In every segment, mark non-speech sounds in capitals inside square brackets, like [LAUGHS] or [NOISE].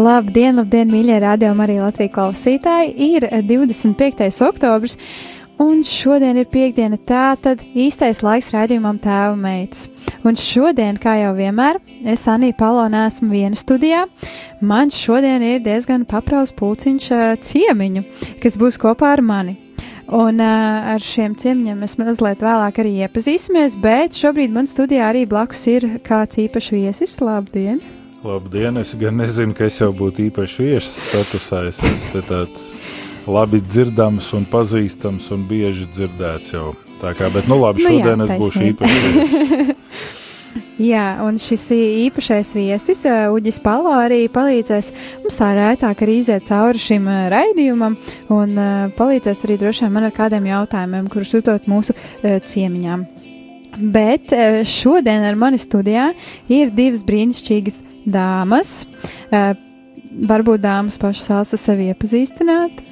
Labdien, labdien, mīļie radio arī Latvijas klausītāji! Ir 25. oktobris, un šodien ir piekdiena, tā tad īstais laiks raidījumam tēva meitas. Un šodien, kā jau vienmēr, es Anī Palo nesmu viena studijā. Man šodien ir diezgan papraus pūciņš ciemiņu, kas būs kopā ar mani. Un uh, ar šiem ciemiņiem mēs mazliet vēlāk arī iepazīsimies, bet šobrīd man studijā arī blakus ir kāds īpašs viesis. Labdien! Labdien! Es gan nezinu, ka es jau būtu īpaši viesis statusā. Es esmu tāds labi dzirdams un pazīstams un bieži dzirdēts jau. Tā kā, bet nu labi, šodien nu jā, es būšu īpaši. [LAUGHS] Jā, un šis īpašais viesis, Uģis Palo, arī palīdzēs mums tā rētāk arī iziet cauri šim raidījumam un palīdzēs arī droši vien man ar kādiem jautājumiem, kurus uzdot mūsu ciemiņām. Bet šodien ar mani studijā ir divas brīnišķīgas dāmas. Varbūt dāmas pašas sāc ar sevi iepazīstināt.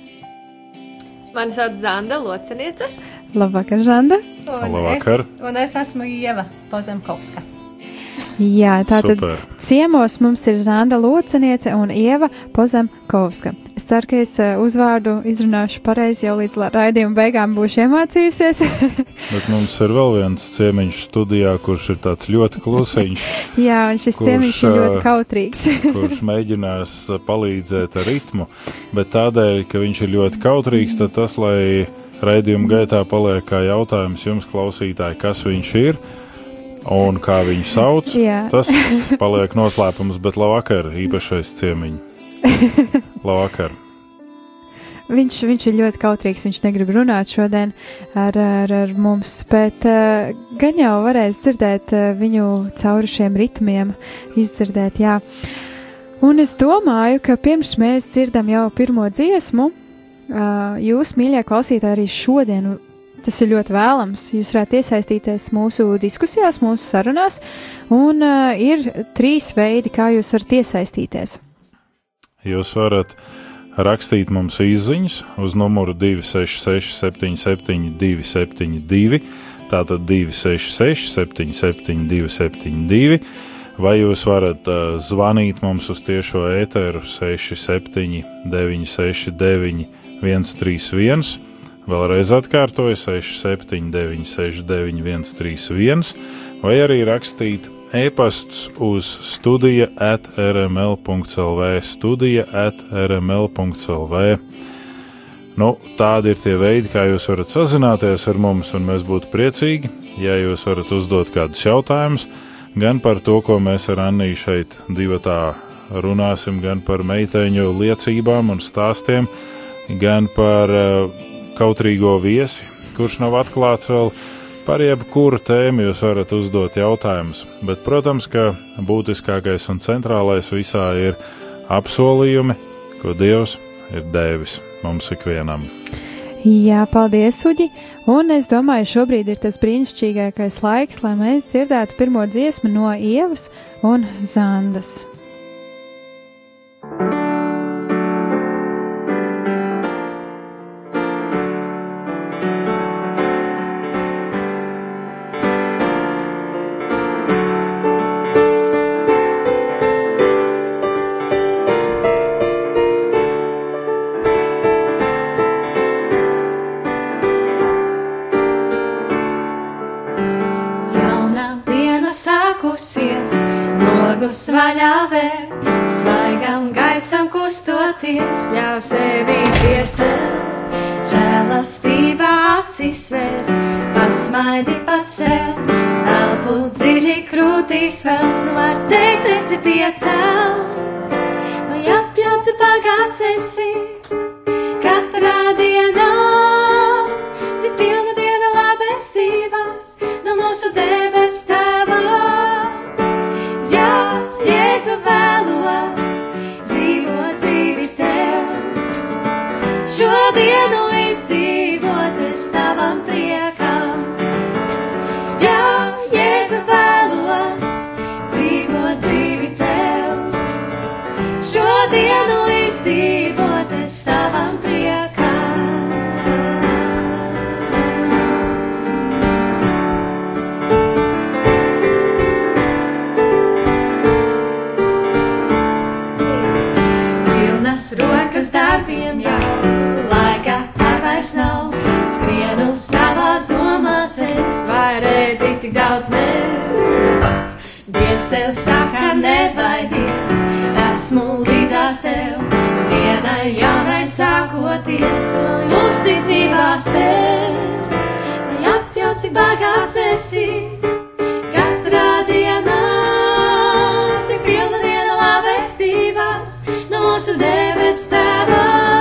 Mani sauc Zanda Loceniece. Labvakar, Zanda. Un Labvakar. Es, un es esmu Ieva Pozemkovska. Jā, tātad Super. ciemos mums ir Zanda Loceniece un Ieva Pozemkovska. Es ceru, ka es uh, uzvārdu izrunāšu pareizi jau līdz raidījuma beigām būšu iemācījusies. [LAUGHS] Bet mums ir vēl viens ciemiņš studijā, kurš ir tāds ļoti klusiņš. [LAUGHS] Jā, un šis kurš, ciemiņš ir ļoti kautrīgs. [LAUGHS] kurš mēģinās palīdzēt ar ritmu, bet tādēļ, ka viņš ir ļoti kautrīgs, tad tas, lai raidījuma gaitā paliek kā jautājums jums, klausītāji, kas viņš ir un kā viņu sauc. tas paliek noslēpums, bet labvakar, īpašais ciemiņš. labvakar! [LAUGHS] Viņš, viņš ir ļoti kautrīgs, viņš negrib runāt šodien ar, ar, ar mums, bet uh, gan jau varēs dzirdēt uh, viņu cauri šiem ritmiem, izdzirdēt, jā. Un es domāju, ka pirms mēs dzirdam jau pirmo dziesmu, uh, jūs, mīļie klausītāji, arī šodien Tas ir ļoti vēlams. Jūs varat iesaistīties mūsu diskusijās, mūsu sarunās, un uh, ir trīs veidi, kā jūs varat iesaistīties. Jūs varat rakstīt mums izziņas uz numuru 266, 77, 272, tātad 266, 77, 272, vai jūs varat uh, zvanīt mums uz tiešo ēteru 67, 969, 131 Vēlreiz atkārtoju 679, 691, 131, vai arī rakstīt e-pastus uz studija at rml.clv, studija at rml.clv. Nu, tādi ir tie veidi, kā jūs varat sazināties ar mums, un mēs būtu priecīgi, ja jūs varat uzdot kādus jautājumus gan par to, ko mēs ar Anniju šeit divatā runāsim, gan par meiteņu liecībām un stāstiem, gan par uh, kautrīgo viesi, kurš nav atklāts vēl par jebkuru tēmu, jūs varat uzdot jautājumus. Bet, protams, ka būtiskākais un centrālais visā ir apsolījumi, ko Dievs ir devis mums ikvienam. Jā, paldies, Uģi! Un es domāju, šobrīd ir tas brīnišķīgākais laiks, lai mēs dzirdētu pirmo dziesmu no Ievas un Zandas. Logus vaļā vērt, svaigam gaisam kustoties, ļauj sevi piecelt. Žēlastībā acis ver, pasmaidi pats sev, elpu dziļi krūtīs velc, nu var teikt, esi piecelts. Nu daudz pagāts esi katrā dienā, cik pilna diena labestības no mūsu debes es tu pats. Dievs tev saka, nebaidies, esmu līdzās tev. Dienai jaunai sākoties un uzticībā spēr. Vai apjau, cik bagāts esi katrā dienā, cik pilna diena labestības no mūsu debes tēvā.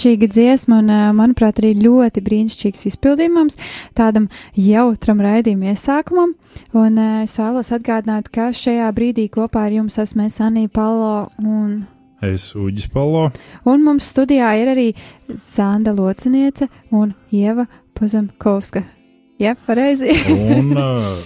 Brīnišķīga dziesma, un, ā, manuprāt, arī ļoti brīnišķīgs izpildījums tādam jautram raidījuma iesākumam. Un ā, es vēlos atgādināt, ka šajā brīdī kopā ar jums esmu es Anija Palo, un, Es Uģis Palo. un mums studijā ir arī Sanda Lociniece un Ieva Puzemkovska. Jā, pareizi. un [LAUGHS] uh,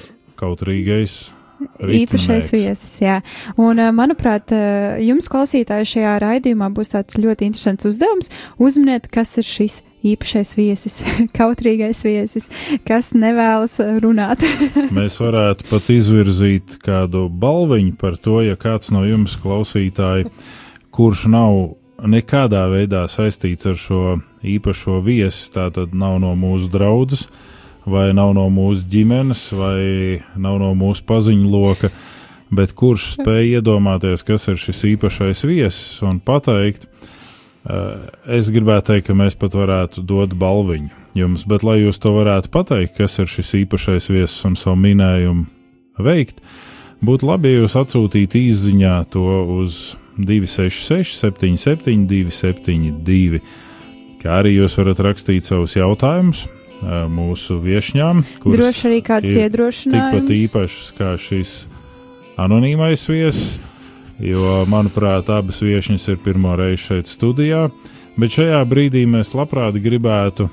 kautrīgais Īpašais viesis, jā. Un, ā, manuprāt, ā, jums klausītāji šajā raidījumā būs tāds ļoti interesants uzdevums. Uzminiet, kas ir šis īpašais viesis, [LAUGHS] kautrīgais viesis, kas nevēlas runāt. [LAUGHS] Mēs varētu pat izvirzīt kādu balviņu par to, ja kāds no jums klausītāji, kurš nav nekādā veidā saistīts ar šo īpašo viesi, tātad nav no mūsu draudzes, vai nav no mūsu ģimenes, vai nav no mūsu paziņu loka, bet kurš [LAUGHS] spēj iedomāties, kas ir šis īpašais viesis un pateikt, eh, es gribētu teikt, ka mēs pat varētu dot balviņu jums, bet lai jūs to varētu pateikt, kas ir šis īpašais viesis un savu minējumu veikt, būtu labi, ja jūs atsūtītu īsiņā to uz 266, 77, 272, kā arī jūs varat rakstīt savus jautājumus mūsu viesņām, Droši arī kādus ir iedrošinājumus. tikpat īpašs kā šis anonīmais viesis, jo, manuprāt, abas viesņas ir pirmo reizi šeit studijā, bet šajā brīdī mēs labprāt gribētu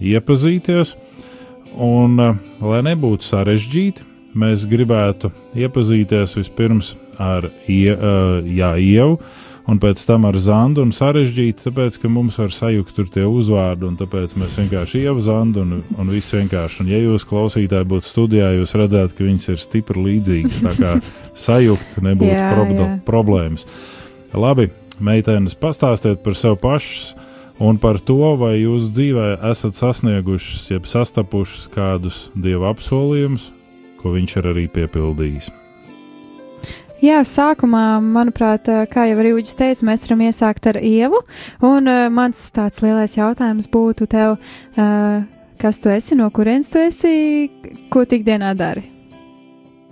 iepazīties, un, eh, lai nebūtu sarežģīti, mēs gribētu iepazīties vispirms ar ie, eh, jā, ievu, un pēc tam ar zandu un sarežģīti, tāpēc, ka mums var sajukt tur tie uzvārdi, un tāpēc mēs vienkārši ievu zandu un, un viss vienkārši. Un ja jūs klausītāji būtu studijā, jūs redzētu, ka viņas ir stipri līdzīgas, tā kā [LAUGHS] sajukt nebūtu Jā, jā. problēmas. Labi, meitenes, pastāstiet par sevi pašas, un par to, vai jūs dzīvē esat sasniegušas, jeb sastapušas kādus dieva apsolījumus, ko viņš ir arī piepildījis. Jā, sākumā, manuprāt, kā jau arī Uģis teica, mēs varam iesākt ar ievu. Un uh, mans tāds lielais jautājums būtu tev, uh, kas tu esi, no kurienes tu esi, ko tu ikdienā dari?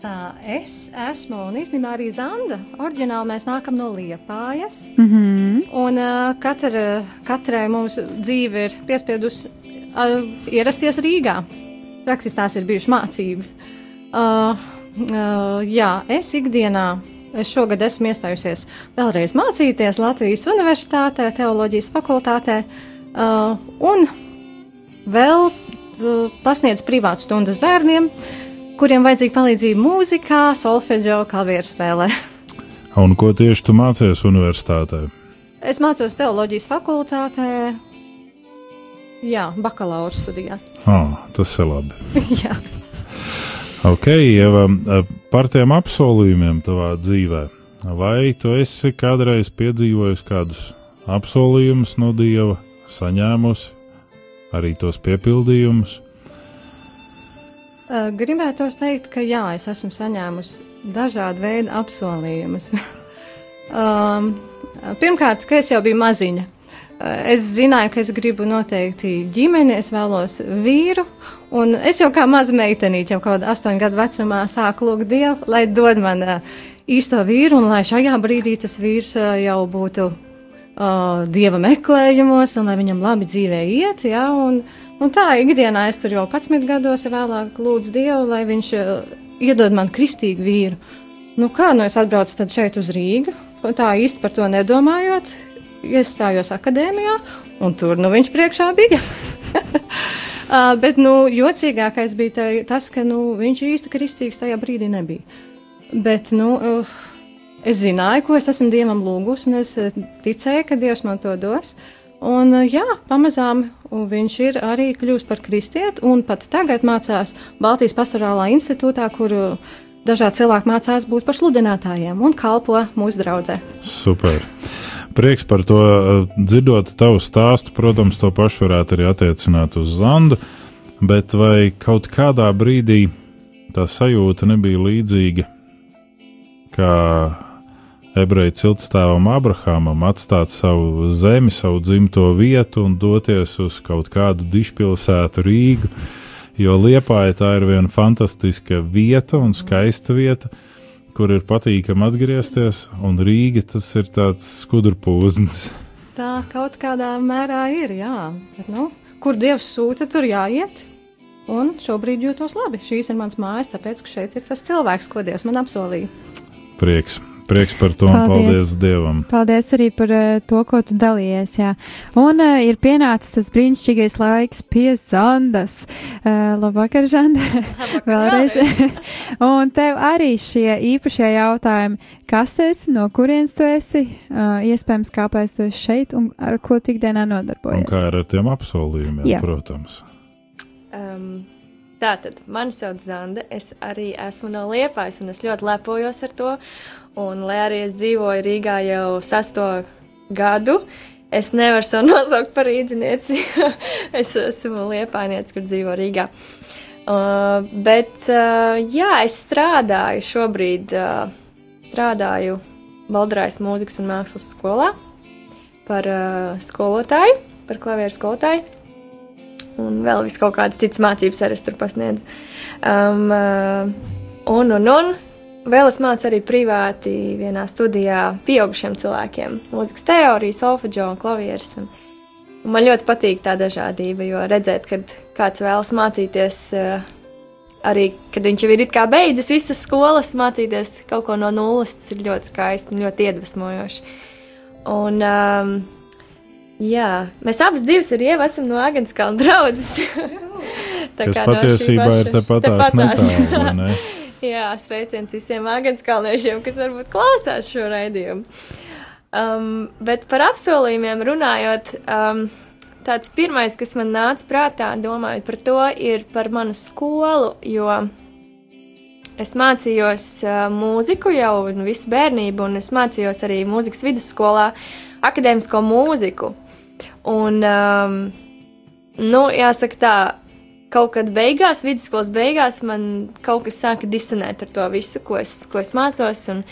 Tā, es esmu un īstenībā arī Zanda. Orģināli mēs nākam no Liepājas. Mm -hmm. Un uh, katra, katrai mūsu dzīve ir piespiedusi uh, ierasties Rīgā. Praktiski tās ir bijušas mācības. Uh, uh, jā, es ikdienā, es šogad esmu iestājusies vēlreiz mācīties Latvijas Universitātē, Teoloģijas fakultātē, uh, un vēl uh, pasniedzu privātu stundas bērniem, kuriem vajadzīga palīdzība mūzikā, solfeģo, klavieru spēlē. [LAUGHS] Un ko tieši tu mācies universitātē? Es mācos teoloģijas fakultātē, jā, bakalaura studijās. Ah, tas ir labi. [LAUGHS] Ok, Ieva, par tiem apsolījumiem tavā dzīvē. Vai tu esi kādreiz piedzīvojis kādus apsolījumus no Dieva, saņēmusi arī tos piepildījumus? Gribētos teikt, ka jā, es esmu saņēmusi dažādu veidu apsolījumus. [LAUGHS] um, pirmkārt, ka es jau biju maziņa. Es zināju, ka es gribu noteikti ģimeni, es vēlos vīru, un es jau kā maza meitenīte, jau kaut kādā astoņu gadu vecumā, sāku lūgt Dievu, lai dod man uh, īsto vīru, un lai šajā brīdī tas vīrs uh, jau būtu uh, Dieva meklējumos, un lai viņam labi dzīvē iet, ja, un, un tā ikdienā es tur jau 11 gados ja vēlāk lūdzu Dievu, lai viņš uh, iedod man kristīgu vīru. Nu kā, nu es atbraucu tad šeit uz Rīgu, tā īsti par to nedomājot, iestājos akadēmijā, un tur nu viņš priekšā bija. [LAUGHS] Uh, bet, nu, jocīgākais bija tā, tas, ka nu, viņš īsti kristīgs tajā brīdī nebija. Bet, nu, uh, es zināju, ko es esmu Dievam lūgusi, un es uh, ticēju, ka Dievs man to dos. Un, uh, jā, pamazām un viņš ir arī kļuvis par kristieti, un pat tagad mācās Baltijas pastorālā institūtā, kur uh, dažādi cilvēki mācās būt par sludinātājiem un kalpo mūsu draudzē. Super! Prieks par to uh, dzirdot tavu stāstu. Protams, to pašu varētu arī attiecināt uz Zandu, bet vai kaut kādā brīdī tā sajūta nebija līdzīga kā ebreju ciltstāvam Abrahamam atstāt savu zemi, savu dzimto vietu un doties uz kaut kādu dišpilsētu Rīgu, jo Liepāja tā ir viena fantastiska vieta un skaista vieta, kur ir patīkami atgriezties, un Rīga tas ir tāds skudurpūznis. Tā kaut kādā mērā ir, jā. Bet, nu, kur Dievs sūta, tur jāiet. Un šobrīd jūtos labi. Šīs ir mans mājas, tāpēc, ka šeit ir tas cilvēks, ko Dievs man apsolīja. Prieks! Prieks par to un Paldies. paldies Dievam! Paldies arī par uh, to, ko tu dalījies. Jā. Un uh, ir pienācis tas brīnišķīgais laiks pie Zandas. Uh, labvakar, Zanda! Vēlreiz. [LAUGHS] un tev arī šie īpašie jautājumi. Kas tu esi, no kurienes tu esi, uh, iespējams, kāpēc tu esi šeit un ar ko tu ikdienā Un nodarbojies? kā ir ar tiem apsolījumiem, Jā. protams. Um, tātad, mani sauc Zanda. Es arī esmu no Liepājas, un es ļoti lepojos ar to. Un, lai arī es dzīvoju Rīgā jau sesto gadu, es nevaru sev [LAUGHS] nosaukt par rīznieci. [LAUGHS] es esmu Liepājnieks, kur dzīvo Rīgā. Uh, bet, uh, jā, es strādāju šobrīd, uh, strādāju Valdrājas mūzikas un mākslas skolā par uh, skolotāju, par klavieru skolotāju un vēl vis kaut kādas citas mācības arī es tur pasniedzu. Um, uh, un, un, un vēl es mācu arī privāti vienā studijā pieaugušiem cilvēkiem - mūzikas teorijas, solfeģo un klavieres. Un, un man ļoti patīk tā dažādība, jo redzēt, kad kāds vēlas mācīties. Uh, Arī, kad viņš jau ir beidzis visas skolas, mācīties kaut ko no nulles, tas ir ļoti skaisti un ļoti iedvesmojoši. Un, um, Jā, mēs abas divas ar Ievu esam no Agenskalna draudzes. [LAUGHS] Tā Kas kā no patiesībā ir tepatās tepatās. netālu, ne? [LAUGHS] Jā, sveiciens visiem Agenskalniešiem, kas varbūt klausās šo raidījumu. Um, bet par apsolījumiem runājot, um, tāds pirmais, kas man nāca prātā, domājot par to, ir par manu skolu, jo es mācījos uh, mūziku jau visu bērnību, un es mācījos arī mūzikas vidusskolā akadēmisko mūziku. Un, um, nu, jāsaka tā, kaut kad beigās, vidusskolas beigās, man kaut kas sāka disonēt ar to visu, ko es, ko es mācos. Un,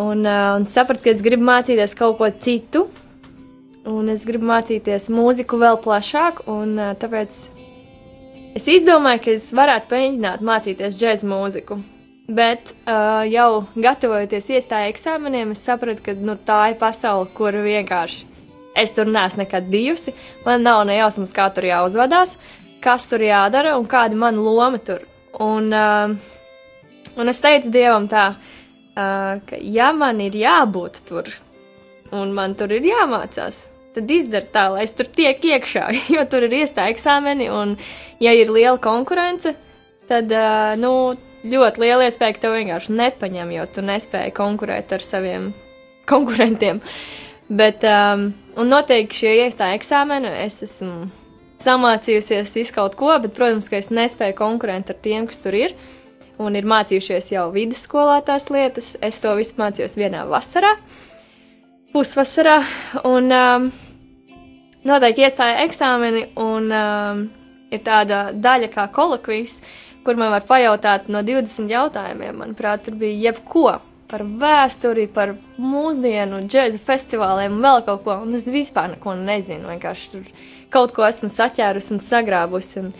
un, uh, un sapratu, ka es gribu mācīties kaut ko citu. Un es gribu mācīties mūziku vēl plašāk, un uh, tāpēc es izdomāju, ka es varētu mēģināt mācīties džēzu mūziku. Bet uh, jau gatavojoties iestāju eksāmeniem, es sapratu, ka nu, tā ir pasaule, kur vienkārši es tur neesmu nekad bijusi. Man nav ne jausmas, kā tur jāuzvedās, kas tur jādara un kāda mana loma tur. Un, uh, un es teicu Dievam tā, uh, ka ja man ir jābūt tur un man tur ir jāmācās, tad izdara tā, lai es tur tiek iekšā, [LAUGHS] jo tur ir iestāja eksāmeni un ja ir liela konkurence, tad, uh, nu, ļoti liela iespēja, ka tev vienkārši nepaņem, jo tu nespēji konkurēt ar saviem [LAUGHS] konkurentiem. Bet, um, un noteikti šie iestāja eksāmeni, es esmu samācījusies izkaut ko, bet, protams, ka es nespēju konkurēt ar tiem, kas tur ir. Un ir mācījušies jau vidusskolā tās lietas. Es to visu mācījos vienā vasarā, pusvasarā. Un um, noteikti iestāja eksāmeni, un um, ir tāda daļa kā kolokvijas, kur man var pajautāt no 20 jautājumiem. Manuprāt, tur bija jebko par vēsturi, par mūsdienu, džēza festivāliem un vēl kaut ko. Un es vispār neko nezinu. Vienkārši tur kaut ko esmu saķērusi un sagrābusi. Un...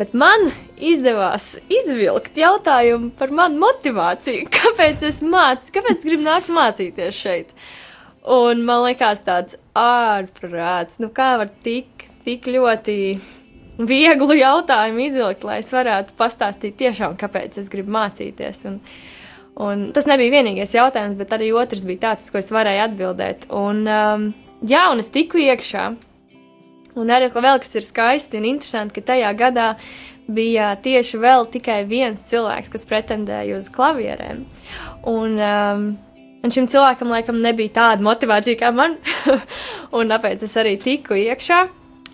Bet man izdevās izvilkt jautājumu par manu motivāciju. [LAUGHS] Kāpēc es mācīju, kāpēc es gribu nākt mācīties šeit? Un man liekas, tāds ārprāts, nu kā var tik, tik ļoti vieglu jautājumu izvilkt, lai es varētu pastāstīt tiešām, kāpēc es gribu mācīties. Un, un tas nebija vienīgais jautājums, bet arī otrs bija tāds, ko es varēju atbildēt. Un, um, jā, un es tiku iekšā. Un arī vēl kas ir skaisti un interesanti, ka tajā gadā bija tieši vēl tikai viens cilvēks, kas pretendēja uz klavierēm. Un, um, un šim cilvēkam laikam nebija tāda motivācija kā man, [LAUGHS] un tāpēc es arī tiku iekšā.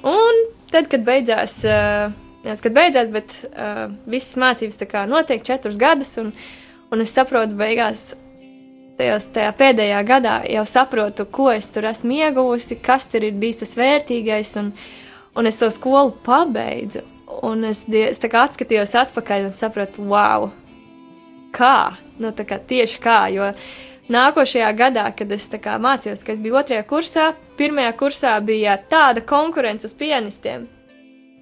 Un tad, kad beidzās, uh, nevis, kad beidzās, bet uh, visas mācības tā kā notiek četrus gadus, un, un es saprotu beigās. Tajos, tajā pēdējā gadā jau saprotu, ko es tur esmu ieguvusi, kas tur ir bijis tas vērtīgais, un, un es to skolu pabeidzu. Un es, es tā kā atskatījos atpakaļ un sapratu, wow, kā, nu tā kā tieši kā, jo nākošajā gadā, kad es kā, mācījos, ka es biju otrajā kursā, pirmajā kursā bija tāda konkurence uz pianistiem.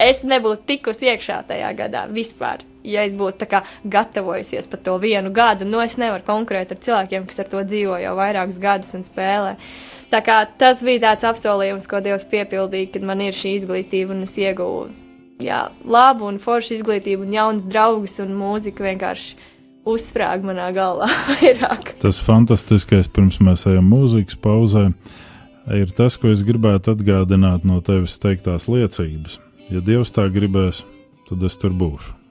Es nebūtu tikusi iekšā tajā gadā vispār. Ja es būtu kā, gatavojusies par to vienu gadu, nu es nevaru konkurēt ar cilvēkiem, kas ar to dzīvo jau vairākus gadus un spēlē. Tā kā tas bija tāds apsolījums, ko Dievs piepildīja, kad man ir šī izglītība un es ieguvu jā, labu un foršu izglītību un jaunus draugus un mūziku vienkārši uzsprāga manā galvā [LAUGHS] vairāk. Tas fantastiskais, pirms mēs ejam mūzikas pauzē, ir tas, ko es gribētu atgādināt no tevis teiktās liecības. Ja Dievs tā gribēs, tad es tur būšu.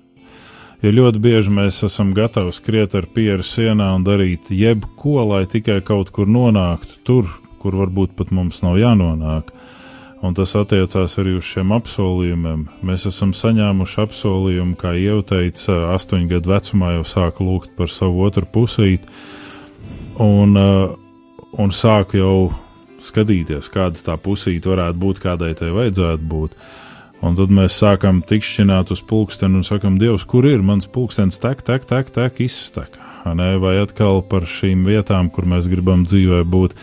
Jo ļoti bieži mēs esam gatavi skriet ar pieru sienā un darīt jebko, lai tikai kaut kur nonāktu tur, kur varbūt pat mums nav jānonāk un tas attiecās arī uz šiem apsolījumiem. Mēs esam saņēmuši apsolījumu, kā jau teica, astoņu gadu vecumā jau sāka lūgt par savu otru pusīti, un, uh, un sāku jau skatīties, kāda tā pusīte varētu būt, kādai tai vajadzētu būt. Un tad mēs sākam tikšķināt uz pulksteni un sakam, Dievs, kur ir mans pulkstenis, tek, tek, tek, tek izstek. Vai atkal par šīm vietām, kur mēs gribam dzīvē būt,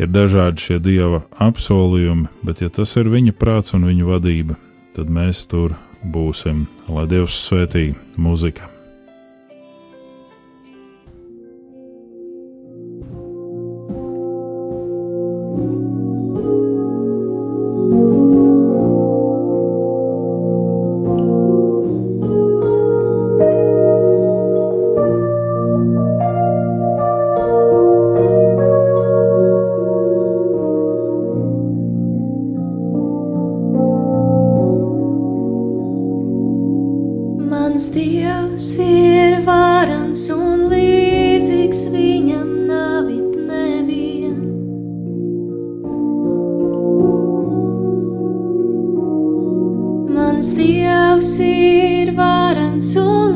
ir dažādi šie dieva apsolījumi, bet ja tas ir viņa prāts un viņa vadība, tad mēs tur būsim. Lai Dievs svētī mūziku! Mans dievs ir varans un līdzīgs viņam nav it neviens. Mans dievs ir varans un līdzīgs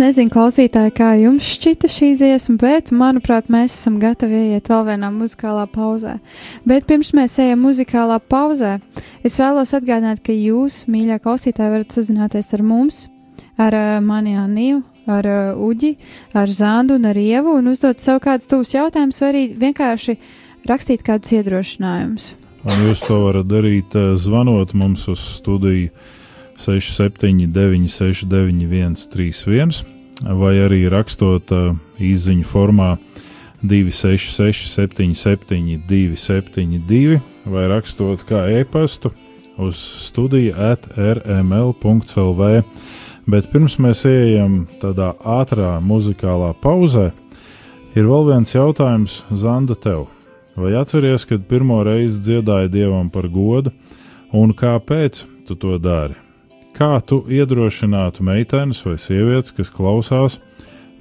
nezinu, klausītāji, kā jums šķita šī dziesma, bet, manuprāt, mēs esam gatavi iet vēl vienā muzikālā pauzē. Bet pirms mēs ejam muzikālā pauzē, es vēlos atgādināt, ka jūs, mīļā klausītāji, varat sazināties ar mums, ar uh, mani Aniju, ar uh, Uģi, ar Zandu un ar Ievu un uzdot sev kādus tūs jautājumus vai arī vienkārši rakstīt kādus iedrošinājumus. Un jūs to varat darīt, eh, zvanot mums uz studiju 679, 691, 31, vai arī rakstot īsiņu formā 266, 77, 272, vai rakstot kā e-pastu uz studiju at rml.clv. Bet pirms mēs ejam tādā ātrā muzikālā pauzē, ir vēl viens jautājums Zanda tev. Vai atceries, kad pirmo reizi dziedāji dievam par godu, un kāpēc tu to dari? Kā tu iedrošinātu meitenes vai sievietes, kas klausās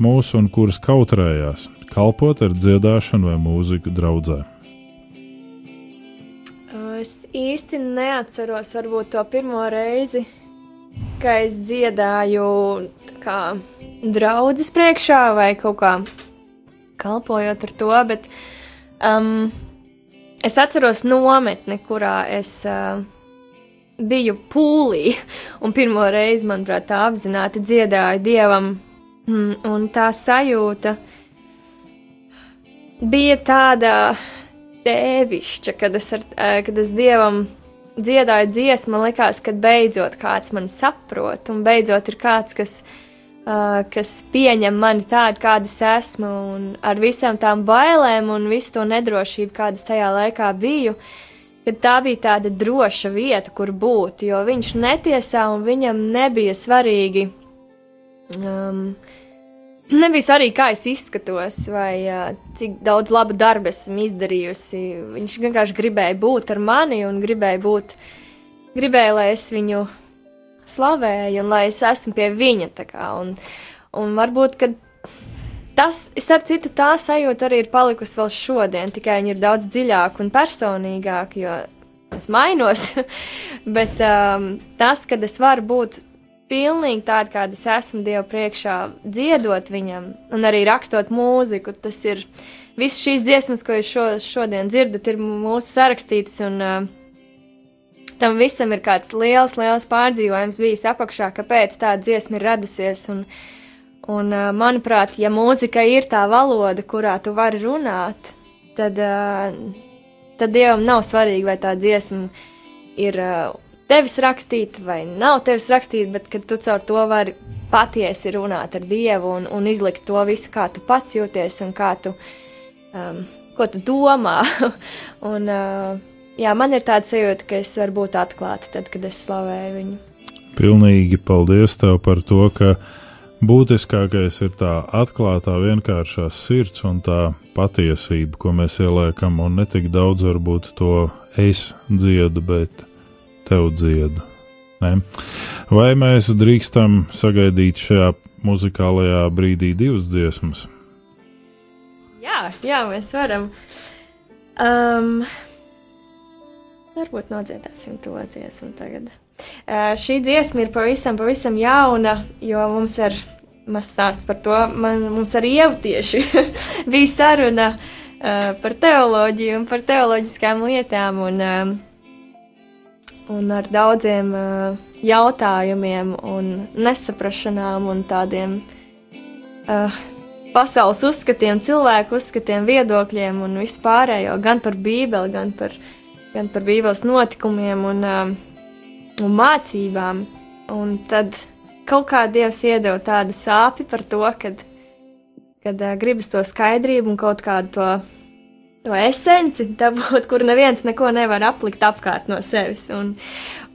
mūsu un kuras kautrējās, kalpot ar dziedāšanu vai mūziku draudzē? Es īsti neatceros varbūt to pirmo reizi, ka es dziedāju kā draudzes priekšā vai kaut kā kalpojot ar to, bet um, es atceros nometni, kurā es uh, biju pūlī un pirmo reizi, manuprāt, tā apzināti dziedāju dievam, mm, un tā sajūta bija tāda tēvišķa, kad es, ar, kad es dievam dziedāju dziesmu, man likās, ka beidzot kāds mani saprot, un beidzot ir kāds, kas, uh, kas pieņem mani tādu, kāda es esmu, un ar visām tām bailēm un visu to nedrošību, kādas tajā laikā biju, ka tā bija tāda droša vieta, kur būt, jo viņš netiesā un viņam nebija svarīgi. Um, Nebija svarīgi, kā es izskatos, vai uh, cik daudz labu darbu esmu izdarījusi. Viņš vienkārši gribēja būt ar mani un gribēja būt, gribēja, lai es viņu slavēju un lai es esmu pie viņa. Un, un varbūt, ka tas, starp citu, tā sajūta arī ir palikusi vēl šodien, tikai viņa ir daudz dziļāka un personīgāka, jo es mainos. [LAUGHS] Bet um, tas, kad es varu būt pilnīgi tāda, kāda es esmu Dieva priekšā, dziedot viņam, un arī rakstot mūziku. Tas ir visas šīs dziesmas, ko jūs šo, šodien dzirdat, ir mūsu sarakstītas, un uh, tam visam ir kāds liels, liels pārdzīvojums bijis apakšā, kāpēc tāda dziesma ir radusies. Un, un, manuprāt, ja mūzika ir tā valoda, kurā tu vari runāt, tad, tad Dievam nav svarīgi, vai tā dziesma ir. Tevis rakstīt, vai nav tevis rakstīt, bet ka tu caur to vari patiesi runāt ar Dievu un, un izlikt to visu, kā tu pats jūties un kā tu, um, ko tu domā. [LAUGHS] un, uh, jā, man ir tāds sajūta, ka es varu būt atklāta tad, kad es slavēju viņu. Pilnīgi paldies tev par to, ka būtiskākais ir tā atklātā, vienkāršā sirds un tā patiesība, ko mēs ieliekam, un ne tik daudz varbūt to es dziedu, bet tev dziedu. Ne? Vai mēs drīkstam sagaidīt šajā muzikālajā brīdī divas dziesmas? Jā, jā mēs varam. Um, varbūt nodziedāsim to dziesmu tagad. Uh, šī dziesma ir pavisam, pavisam jauna, jo mums ir maz stāsts par to. Man, mums ar ievu tieši [LAUGHS] bija saruna uh, par teoloģiju un par teoloģiskām lietām. Un, uh, un ar daudziem uh, jautājumiem, un nesaprašanām un tādiem uh, pasaules uzskatiem, cilvēku uzskatiem, viedokļiem un vispārējo, gan par Bībeli, gan par, gan par Bībeles notikumiem un, uh, un mācībām. Un tad kaut kā Dievs iedeva tādu sāpi par to, kad, kad uh, gribas to skaidrību un kaut kādu to to esenci, dabūt, kur neviens neko nevar aplikt apkārt no sevis. Un,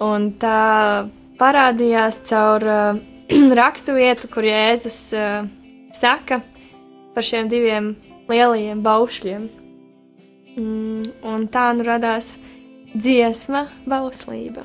un tā parādījās caur uh, [CLEARS THROAT] rakstu vietu, kur Jēzus uh, saka par šiem diviem lielajiem baušļiem. Mm, un tā nu radās dziesma, bauslība.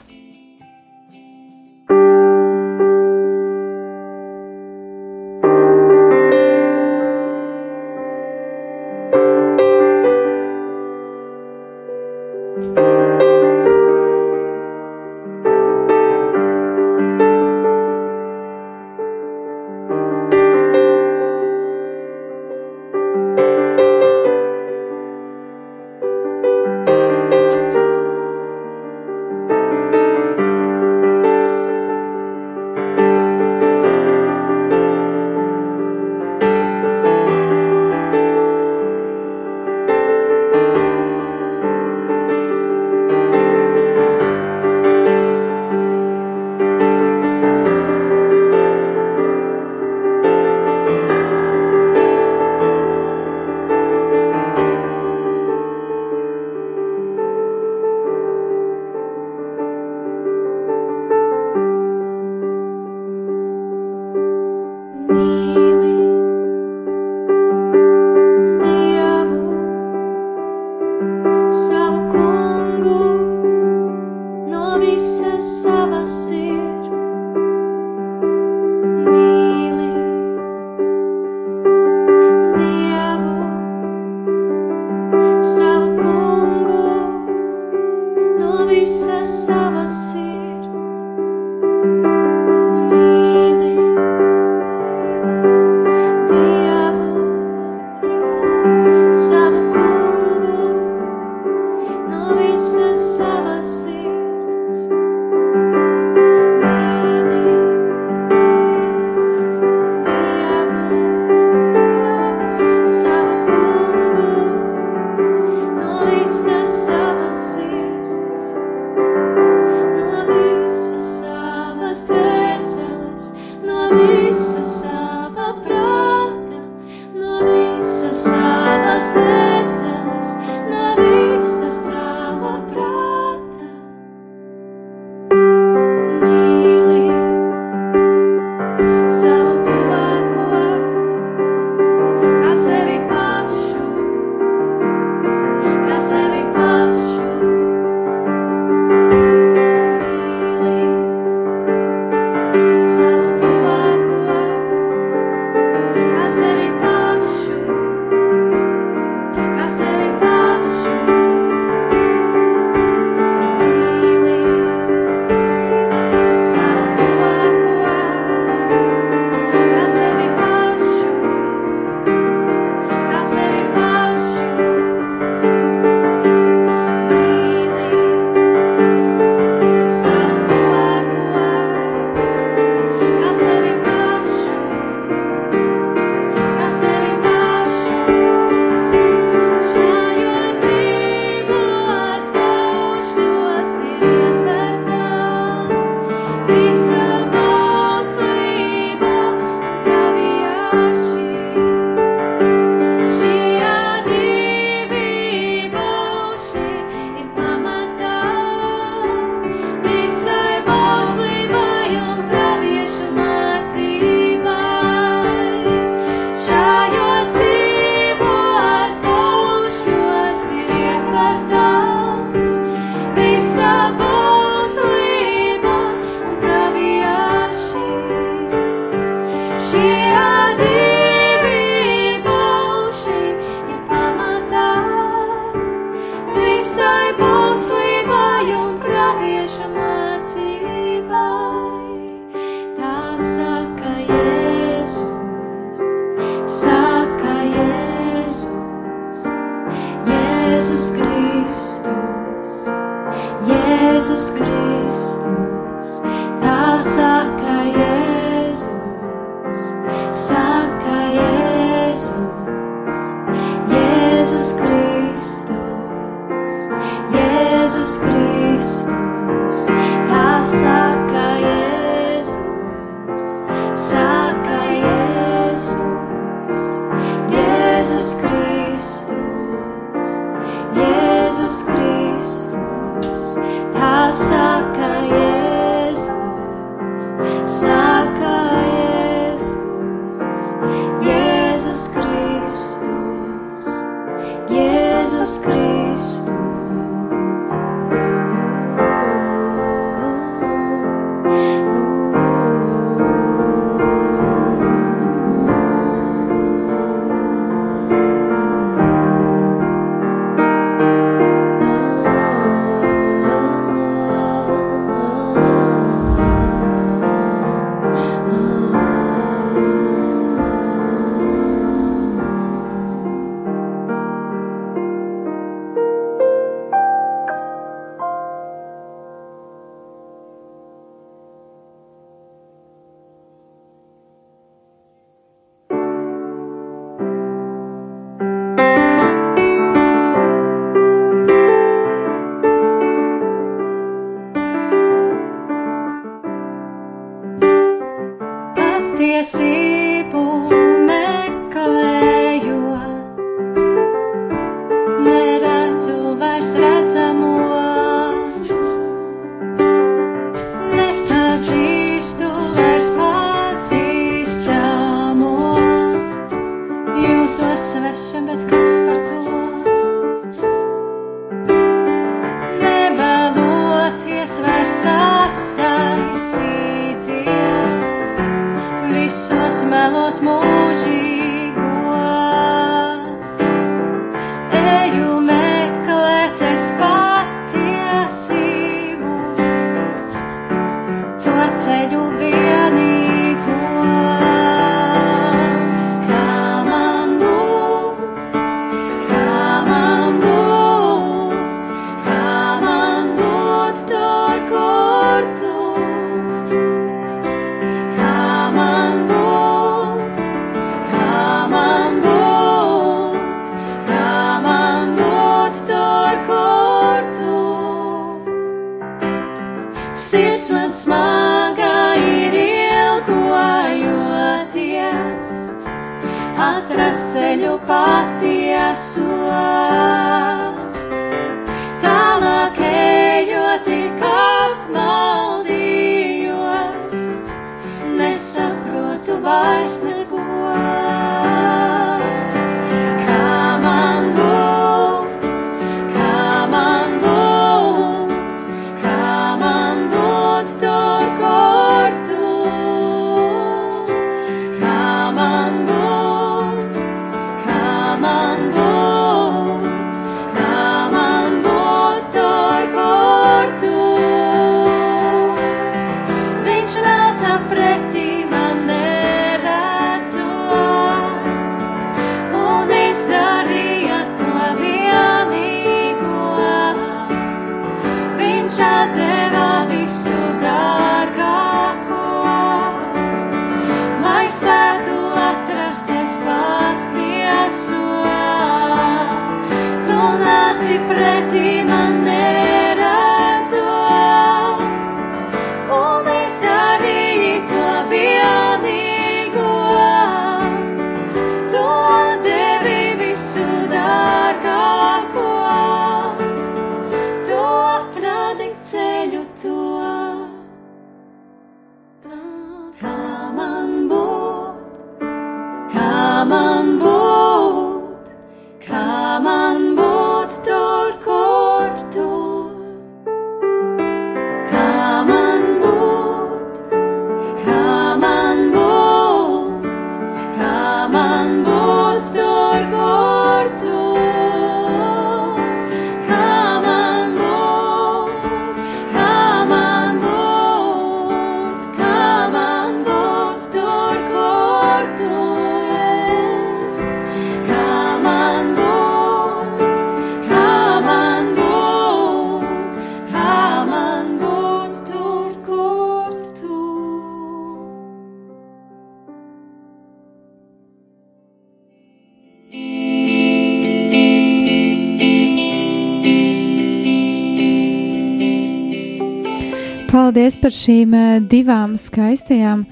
Paldies par šīm eh, divām skaistajām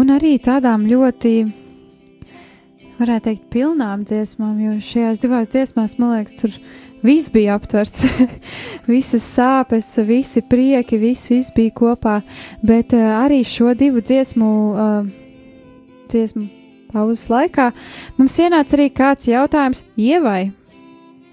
un arī tādām ļoti, varētu teikt, pilnām dziesmām, jo šajās divās dziesmās, man liekas, tur viss bija aptverts. [LAUGHS] Visas sāpes, visi prieki, viss, viss bija kopā, bet uh, arī šo divu dziesmu, uh, dziesmu pauzes laikā mums ienāca arī kāds jautājums Ievai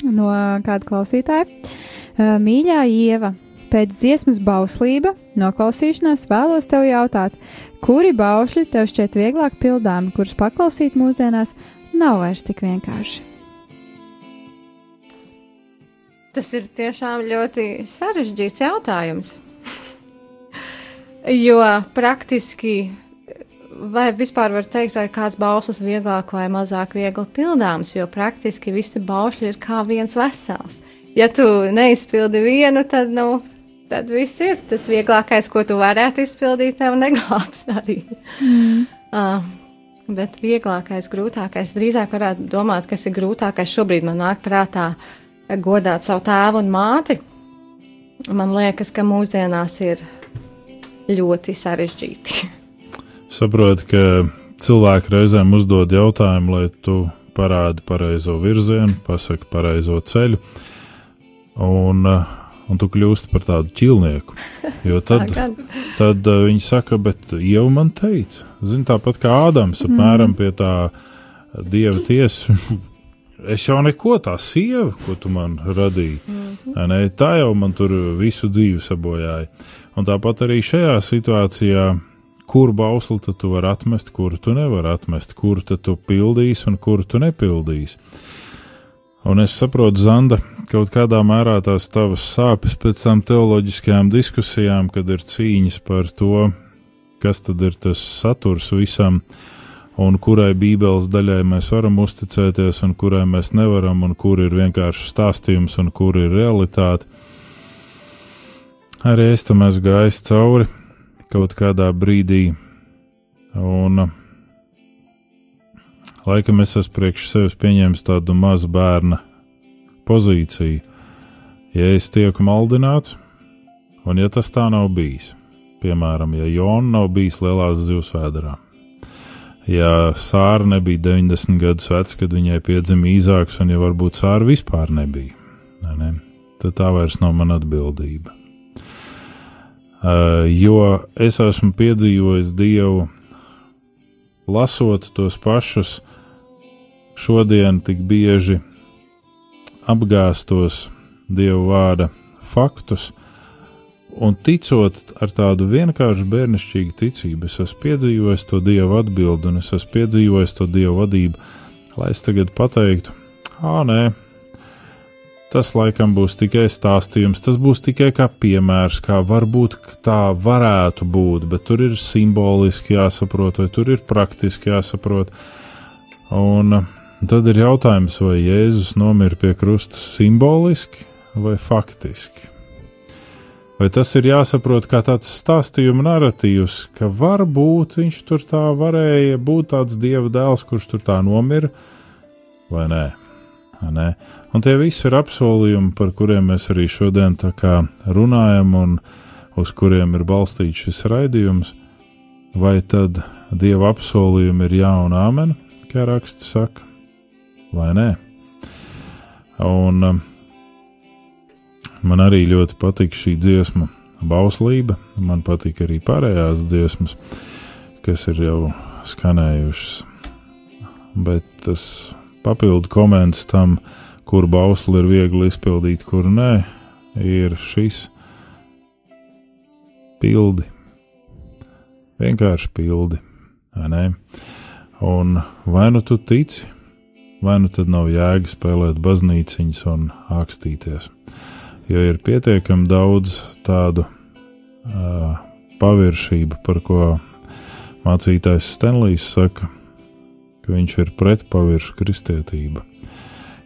no kāda klausītāja. Uh, mīļā Ieva! Pēc dziesmas bauslība, noklausīšanās vēlos tev jautāt, kuri baušļi tev šķiet vieglāk pildāmi, kurus paklausīt mūsdienās nav vairs tik vienkārši. Tas ir tiešām ļoti sarežģīts jautājums. [LAUGHS] jo praktiski, vai vispār var teikt, vai kāds bauslis vieglāk vai mazāk viegli pildāms, jo praktiski visi baušļi ir kā viens vesels. Ja tu neizpildi vienu, tad, nu, tad viss ir tas vieglākais, ko tu varētu izpildīt, tev neglābs arī. Mm. Uh, bet vieglākais, grūtākais, drīzāk varētu domāt, kas ir grūtākais šobrīd man nāk prātā godāt savu tēvu un māti. Man liekas, ka mūsdienās ir ļoti sarežģīti. Saprotu, ka cilvēki reizēm uzdod jautājumu, lai tu parādi pareizo virzienu, pasaki pareizo ceļu, un, uh, un tu kļūsti par tādu ķilnieku. Jo [LAUGHS] tad, tad uh, viņi saka, bet jau man teica, zini, tāpat kā Ādams, apmēram pie tā dieva tiesas. [LAUGHS] Es jau neko tā sieva, ko tu man radīji. Vai Ne, tā jau man tur visu dzīvi sabojāja. Un tāpat arī šajā situācijā, kur bausli tu vari atmest, kuru tu nevari atmest, kuru tu pildīsi un kuru tu nepildīsi. Un es saprotu, Zanda, kaut kādā mērā tās tavas sāpes pēc tam teoloģiskajām diskusijām, kad ir cīņas par to, kas tad ir tas saturs visam, un kurai Bībeles daļai mēs varam uzticēties, un kurai mēs nevaram, un kur ir vienkārši stāstījums, un kur ir realitāte. Arī es tam esmu gājis cauri kaut kādā brīdī, un laikam es esmu priekš sevis pieņēmis tādu mazu bērna pozīciju. Ja es tieku maldināts, un ja tas tā nav bijis, piemēram, ja Jona nav bijis lielās zivs vēdā, ja Sāra nebija 90 gadus veca, kad viņai piedzima īzāks, un ja varbūt Sāra vispār nebija, ne, ne, tad tā vairs nav mana atbildība. Uh, jo es esmu piedzīvojis Dievu, lasot tos pašus šodien tik bieži apgāstos Dieva vārda faktus, un ticot ar tādu vienkāršu bērnišķīgu ticību, es esmu piedzīvojis to Dieva atbildi, un es esmu piedzīvojis to Dieva vadību, lai es tagad pateiktu, ah, nē, tas laikam būs tikai stāstījums, tas būs tikai kā piemērs, kā varbūt tā varētu būt, bet tur ir simboliski jāsaprot, vai tur ir praktiski jāsaprot. Un tad ir jautājums, vai Jēzus nomira pie krusta simboliski vai faktiski. Vai tas ir jāsaprot kā tāds stāstījuma narratīvs, ka varbūt viņš tur tā varēja būt tāds dieva dēls, kurš tur tā nomira, vai nē? Nē? Un tie visi ir apsolījumi, par kuriem mēs arī šodien runājam, un uz kuriem ir balstīts šis raidījums. Vai tad dieva apsolījumi ir jā un āmen, kā raksts saka, vai nē? Un um, man arī ļoti patīk šī dziesma, bauslība. Man patīk arī pārējās dziesmas, kas ir jau skanējušas. Bet tas papildu komentārs tam, kur bausli ir viegli izpildīt, kur nē, ir šis pildi. Vienkārši pildi. vai ne? Un vai nu tu tici, vai nu tad nav jēga spēlēt baznīciņas un ākstīties. Jo ir pietiekami daudz tādu uh, paviršību, par ko mācītājs Stenlijs saka, ka viņš ir pret paviršu kristietību,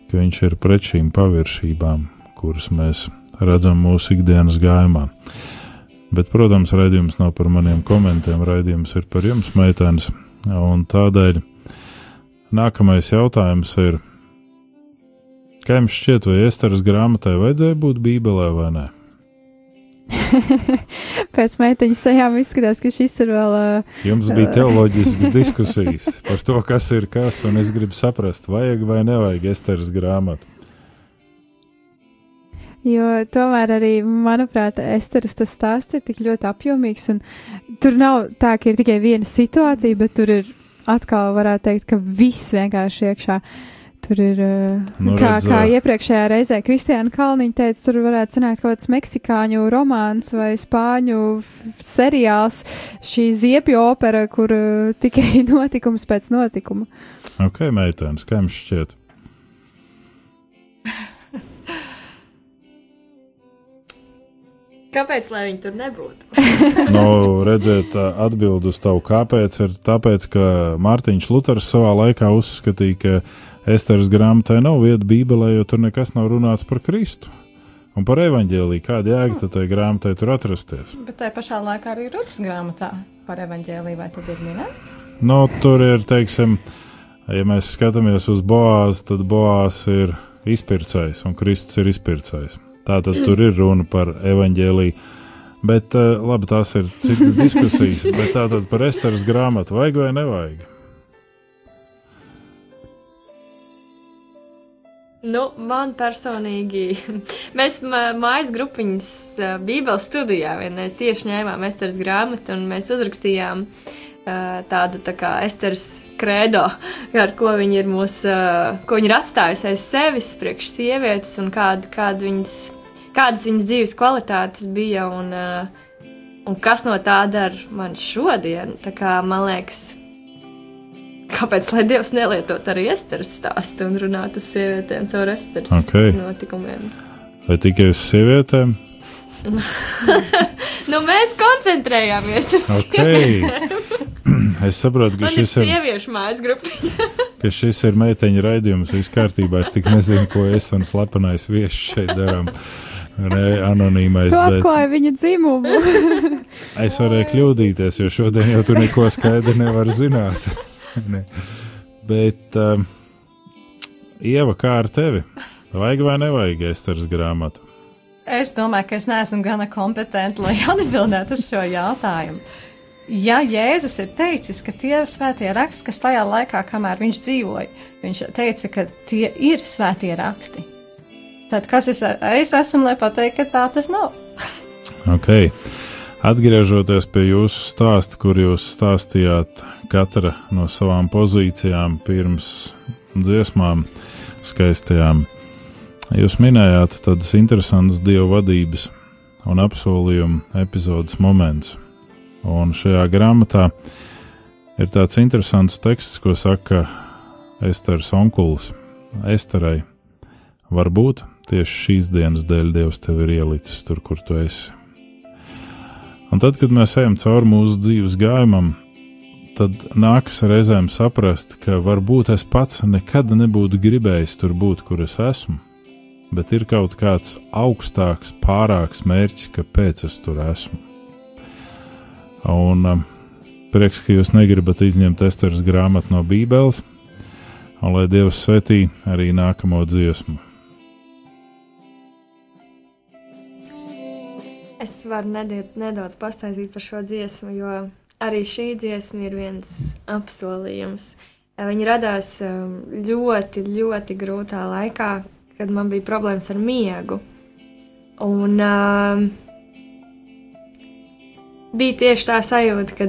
ka viņš ir pret šīm paviršībām, kuras mēs redzam mūsu ikdienas gājumā. Bet, protams, raidījums nav par maniem komentiem, raidījums ir par jums, meitenes, un tādēļ nākamais jautājums ir, kā jums šķiet, vai Esteras grāmatai vajadzēja būt Bībelē vai nē? [LAUGHS] Pēc meiteņas sejām izskatās, ka šis ir vēl. Uh, Jums bija teoloģiskas [LAUGHS] diskusijas par to, kas ir kas, un es gribu saprast, vajag vai nevajag Esteras grāmatu. Jo tomēr arī, manuprāt, Esteras tas stāsts ir tik ļoti apjomīgs, un tur nav tā, ka ir tikai viena situācija, bet tur ir atkal, varētu teikt, ka viss vienkārši iekšā. Tur ir, Nu, kā, redz, kā iepriekšējā reizē Kristiāna Kalniņa teica, tur varētu sanākt kaut kāds meksikāņu romāns vai spāņu seriāls, šī ziepju opera, kur tikai [LAUGHS] notikums pēc notikuma. Ok, meitenes, kā jums šķiet? Kāpēc lai viņi tur nebūtu? [LAUGHS] Nu, redzēt, atbild uz tavu kāpēc, ir tāpēc, ka Mārtiņš Luters savā laikā uzskatīja, ka Esteras grāmatai nav vieta Bībelē, jo tur nekas nav runāts par Kristu. Un par evaņģēlīju, kāda jēga tad tai grāmatai tur atrasties? Bet tajā pašā laikā arī Rūtas grāmatā par evaņģēlīju vai tad ir minēts? Nu, tur ir, teiksim, ja mēs skatāmies uz Boāzi, tad Boāzs ir izpircējs un Kristus ir izpircējs. Tā tad tur ir runa par evaņģēlīju. Bet, eh, labi, tās ir citas diskusijas. Bet tā tad par Esteras grāmatu vajag vai nevajag? Nu, man personīgi, [LAUGHS] mēs mā- mājas grupiņas ā, Bībeles studijā vienreiz tieši ņēmām Esteras grāmatu un mēs uzrakstījām ā, tādu tā kā Esteras kredo, [LAUGHS] ar ko viņa ir mūs, ā, ko viņa ir atstājusi aiz sevis, priekš sievietes un kāda, kāda viņas, kādas viņas dzīves kvalitātes bija un, un kas no tā dara man šodien. Tā kā man liekas, Kāpēc lai Dievs nelietot arī Esteras stāstu un runātu uz sievietēm caur Esteras Ok. notikumiem? Vai tikai uz sievietēm? [LAUGHS] Nu, mēs koncentrējāmies uz Ok. Es saprotu, ka Man ir šis ir, sieviešu mājas grupiņa. [LAUGHS] ka šis ir meiteņa raidījums. Viss kārtībā. Es tik nezinu, ko es un slepenais viesis šeit darām. Ne, anonīmais, Tu bet atklāji viņa dzimumu. es varēju kļūdīties, jo šodien jau tu neko skaidri nevar zināt. [LAUGHS] [LAUGHS] Bet, um, Ieva, kā ar tevi? Vajag vai nevajag Esteras grāmatu? Es domāju, ka es neesmu gana kompetenta, lai [LAUGHS] atbildētu uz šo jautājumu. Ja Jēzus ir teicis, ka tie ir svētie raksti, kas tajā laikā, kamēr viņš dzīvoja, viņš teica, ka tie ir svētie raksti, tad kas es, es esmu, lai pateiktu, ka tā tas nav? Ok. Atgriežoties pie jūsu stāsta, kur jūs stāstījāt katra no savām pozīcijām pirms dziesmām, skaistajām, jūs minējāt tādas interesantas dievu vadības un apsolījumu epizodes momentus. Un šajā grāmatā ir tāds interesants teksts, ko saka Esteras onkulis Esterai. Varbūt tieši šīs dienas dēļ Dievs tevi ir ielicis tur, kur tu esi. Un tad, kad mēs ejam cauri mūsu dzīves gājumam, tad nākas reizēm saprast, ka varbūt es pats nekad nebūtu gribējis tur būt, kur es esmu, bet ir kaut kāds augstāks, pārāks mērķis, kāpēc es tur esmu. Un um, prieks, ka jūs negribat izņemt Esteras grāmatu no Bībeles, un lai Dievs svetī arī nākamo dziesmu. Es varu nedaudz pastāstīt par šo dziesmu, jo arī šī dziesma ir viens apsolījums. Viņa radās ļoti, ļoti grūtā laikā, kad man bija problēmas ar miegu. Un um, bija tieši tā sajūta, ka,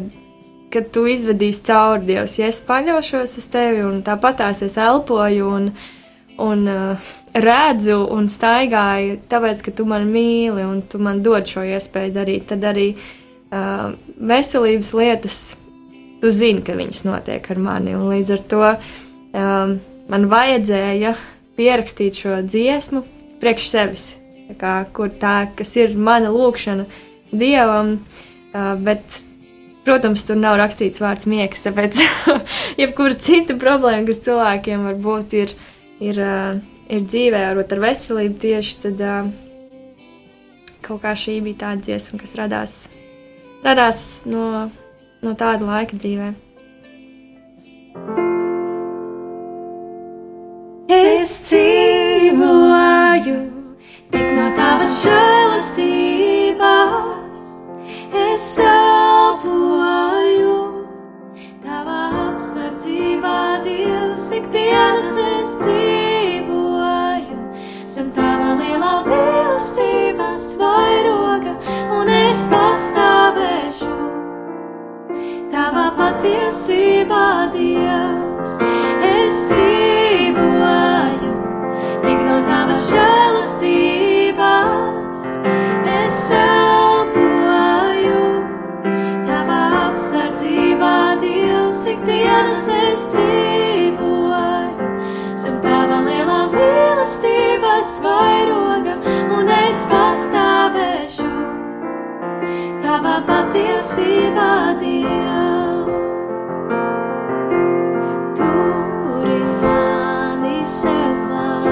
kad tu izvedīsi cauri Dievs, ja es paļaušos uz tevi un tāpat tās es elpoju un, un uh, redzu un staigāju, tāpēc, ka tu man mīli un tu man dod šo iespēju darīt, tad arī uh, veselības lietas, tu zini, ka viņas notiek ar mani. Līdz ar to um, man vajadzēja pierakstīt šo dziesmu priekš sevis, kā, kur tā, kas ir mana lūkšana Dievam, uh, bet Protams, tur nav rakstīts vārds miegs, tāpēc [LAUGHS] jebkura cita problēma, kas cilvēkiem var būt, ir, ir, uh, ir dzīvē, varbūt ar veselību tieši, tad uh, kaut kā šī bija tāda dziesma, kas radās, radās no, no tāda laika dzīvē. Es dzīvoju tik no tavas žēlastības, es elpoju tavā apsardzībā, Dievs, ikdienas es dzīvoju, zem tava lielā mīlestības vairoga, un es pastāvēšu patiesībā, Dievs, es dzīvoju tik no tavas žēlastības, es elpoju tavā apsardzībā, Dievs, ikdienas es dzīvoju zem tava lielā mīlestības vairoga, un es pastāvēšu tavā patiesībā, Dievs. Mani sev klāt,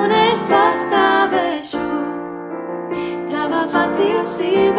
un es pastāvēšu tavā patiesībā,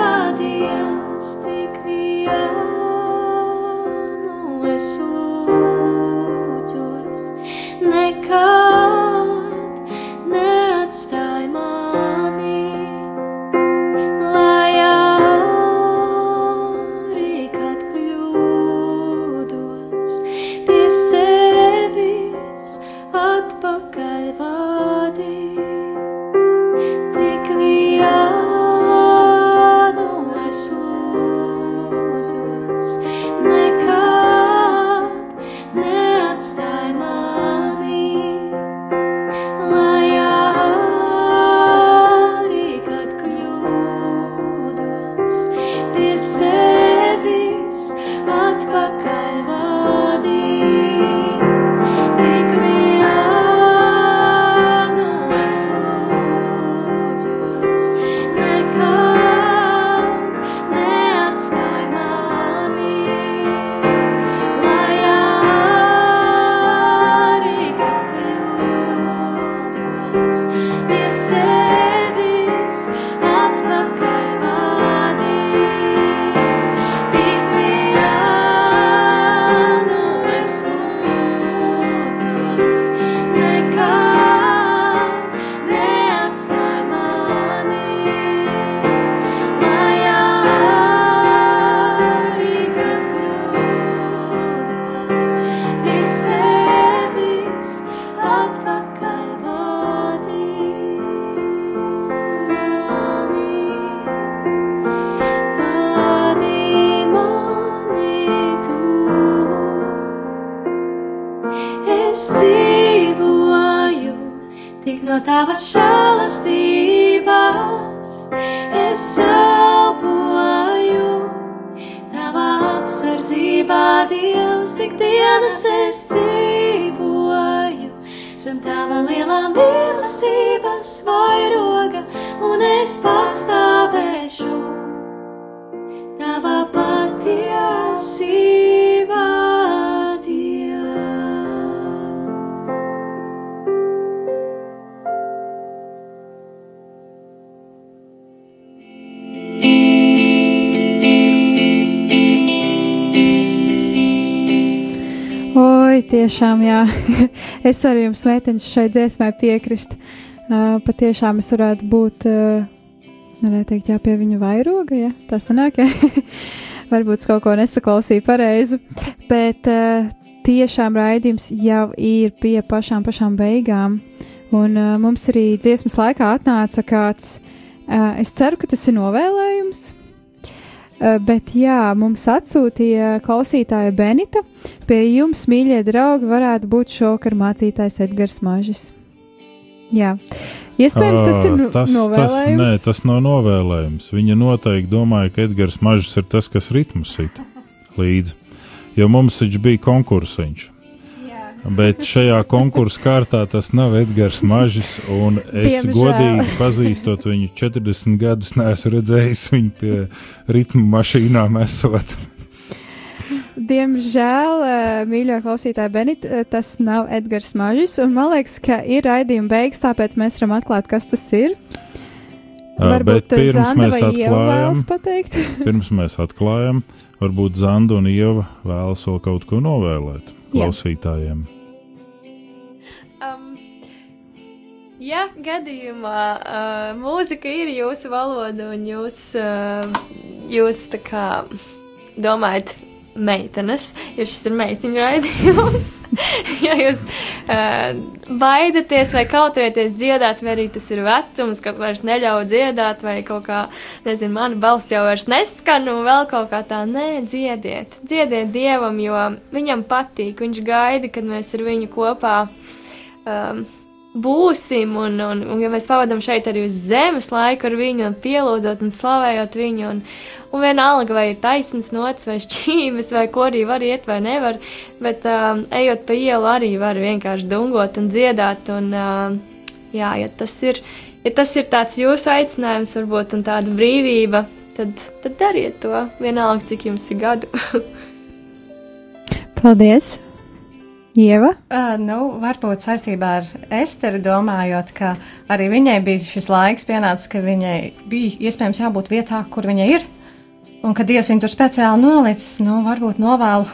no tavas žēlastības, es elpoju tavā apsardzībā, Dievs, tik dienas es dzīvoju. Zem tava lielā mīlestības vairoga, un es pastāvēšu tiešām, jā. [LAUGHS] es varu jums, meitenes, šai dziesmai piekrist. Uh, patiešām es varētu būt, uh, varētu teikt, jā, pie viņa vairoga, ja tā sanāk, ja. [LAUGHS] Varbūt es kaut ko nesaklausīju pareizi, bet uh, tiešām raidījums jau ir pie pašām, pašām beigām. Un uh, mums arī dziesmas laikā atnāca kāds, uh, es ceru, ka tas ir novēlējums. Uh, bet jā, mums atsūtīja klausītāja Benita. Pie jums, mīļie draugi, varētu būt šokar mācītājs Edgars Mažis. Jā, iespējams, tas ir nu, tas, tas, nē, tas nav novēlējums. Viņa noteikti domāja, ka Edgars Mažs ir tas, kas ritmu sit līdzi. Jo mums taču bija konkursiņš. Bet šajā konkursu kārtā tas nav Edgars Mažis. un Es Diemžēl. godīgi pazīstot viņu 40 gadus, neesmu redzējis viņu pie ritmu mašīnām esot. Diemžēl, eh, mīļo klausītāju Benita, eh, tas nav Edgars Mažis. Un man liekas, ka ir raidījuma beigas, tāpēc mēs varam atklāt, kas tas ir. Ā, Bet eh, pirms Zanda mēs atklājam, pirms mēs atklājam, varbūt Zanda un Ieva vēlas vēl kaut ko novēlēt Jā. klausītājiem. Um, ja gadījumā uh, mūzika ir jūsu valoda un jūs, uh, jūs tā kā domājat, meitenes, jo šis ir meitiņu raidījums. [LAUGHS] ja jūs uh, baidaties vai kautrēties dziedāt, vai arī tas ir vecums, kas vairs neļauj dziedāt, vai kaut kā, nezinu, mana balss jau vairs neskan, un vēl kaut kā tā, nē, dziediet. Dziediet dievam, jo viņam patīk, viņš gaida, kad mēs ar viņu kopā um, būsim, un, un, un ja mēs pavadām šeit arī uz zemes laiku ar viņu, un pielūdzot un slavējot viņu, un, un vienalga, vai ir taisnas nots, vai šķības, vai ko arī var iet, vai nevar, bet um, ejot pa ielu arī var vienkārši dungot un dziedāt, un um, jā, ja tas ir, ja tas ir tāds jūsu aicinājums, varbūt, un tāda brīvība, tad, tad dariet to, vienalga, cik jums ir gadu. [LAUGHS] Paldies! Ieva? Uh, nu, varbūt saistībā ar Esteru domājot, ka arī viņai bija šis laiks pienācis, ka viņai bija iespējams jābūt vietā, kur viņa ir. Un kad Dievs viņu tur speciāli nolicis, nu, varbūt novēlu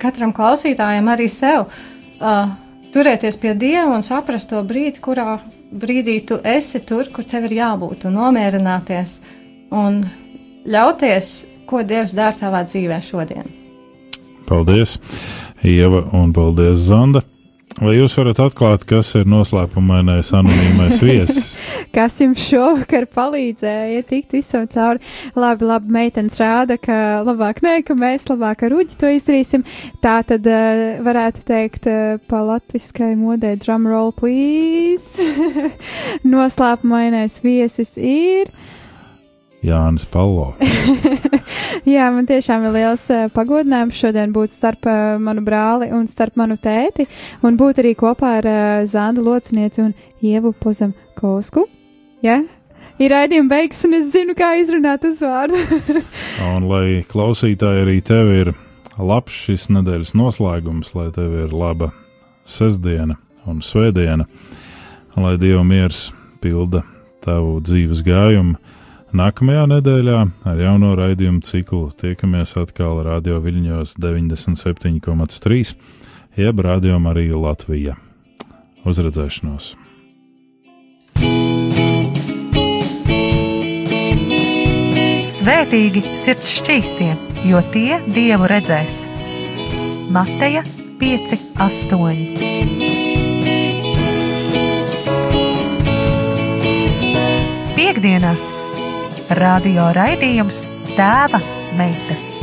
katram klausītājam arī sev uh, turēties pie Dieva un saprast to brīdi, kurā brīdī tu esi tur, kur tev ir jābūt, un nomierināties un ļauties, ko Dievs dara tavā dzīvē šodien. Paldies! Ieva un paldies Zanda. Vai jūs varat atklāt, kas ir noslēpumainais anonīmais viesis? [LAUGHS] kas jums šovakar palīdzēja tikt visam cauri? Labi, labi, meitenes rāda, ka labāk nē, ka mēs labāk ar uģi to izdarīsim. Tā tad uh, varētu teikt uh, pa latviskai modē drum roll, please. [LAUGHS] Noslēpumainais viesis ir. Jānis Palo. [LAUGHS] Jā, man tiešām ir liels uh, pagodinājums šodien būt starp uh, manu brāli un starp manu tēti, un būt arī kopā ar uh, Zandu Locinieci un Ievu Pozamkovsku. Jā, ir raidījuma beigas, un es zinu, kā izrunāt uzvārdu. [LAUGHS] un lai klausītāji arī tev ir labs šis nedēļas noslēgums, lai tev ir laba sestdiena un svētdiena, lai Dieva miers pilda tavu dzīves gājumu Nākamajā nedēļā ar jauno raidījumu ciklu tiekamies atkal Radio Viļņos 97,3 jeb Radio Marija Latvija. Uz redzēšanos! Svētīgi sirds šķīstie, jo tie dievu redzēs. Mateja 5, 8. Piektdienās! Radio raidījums Tēva meitas.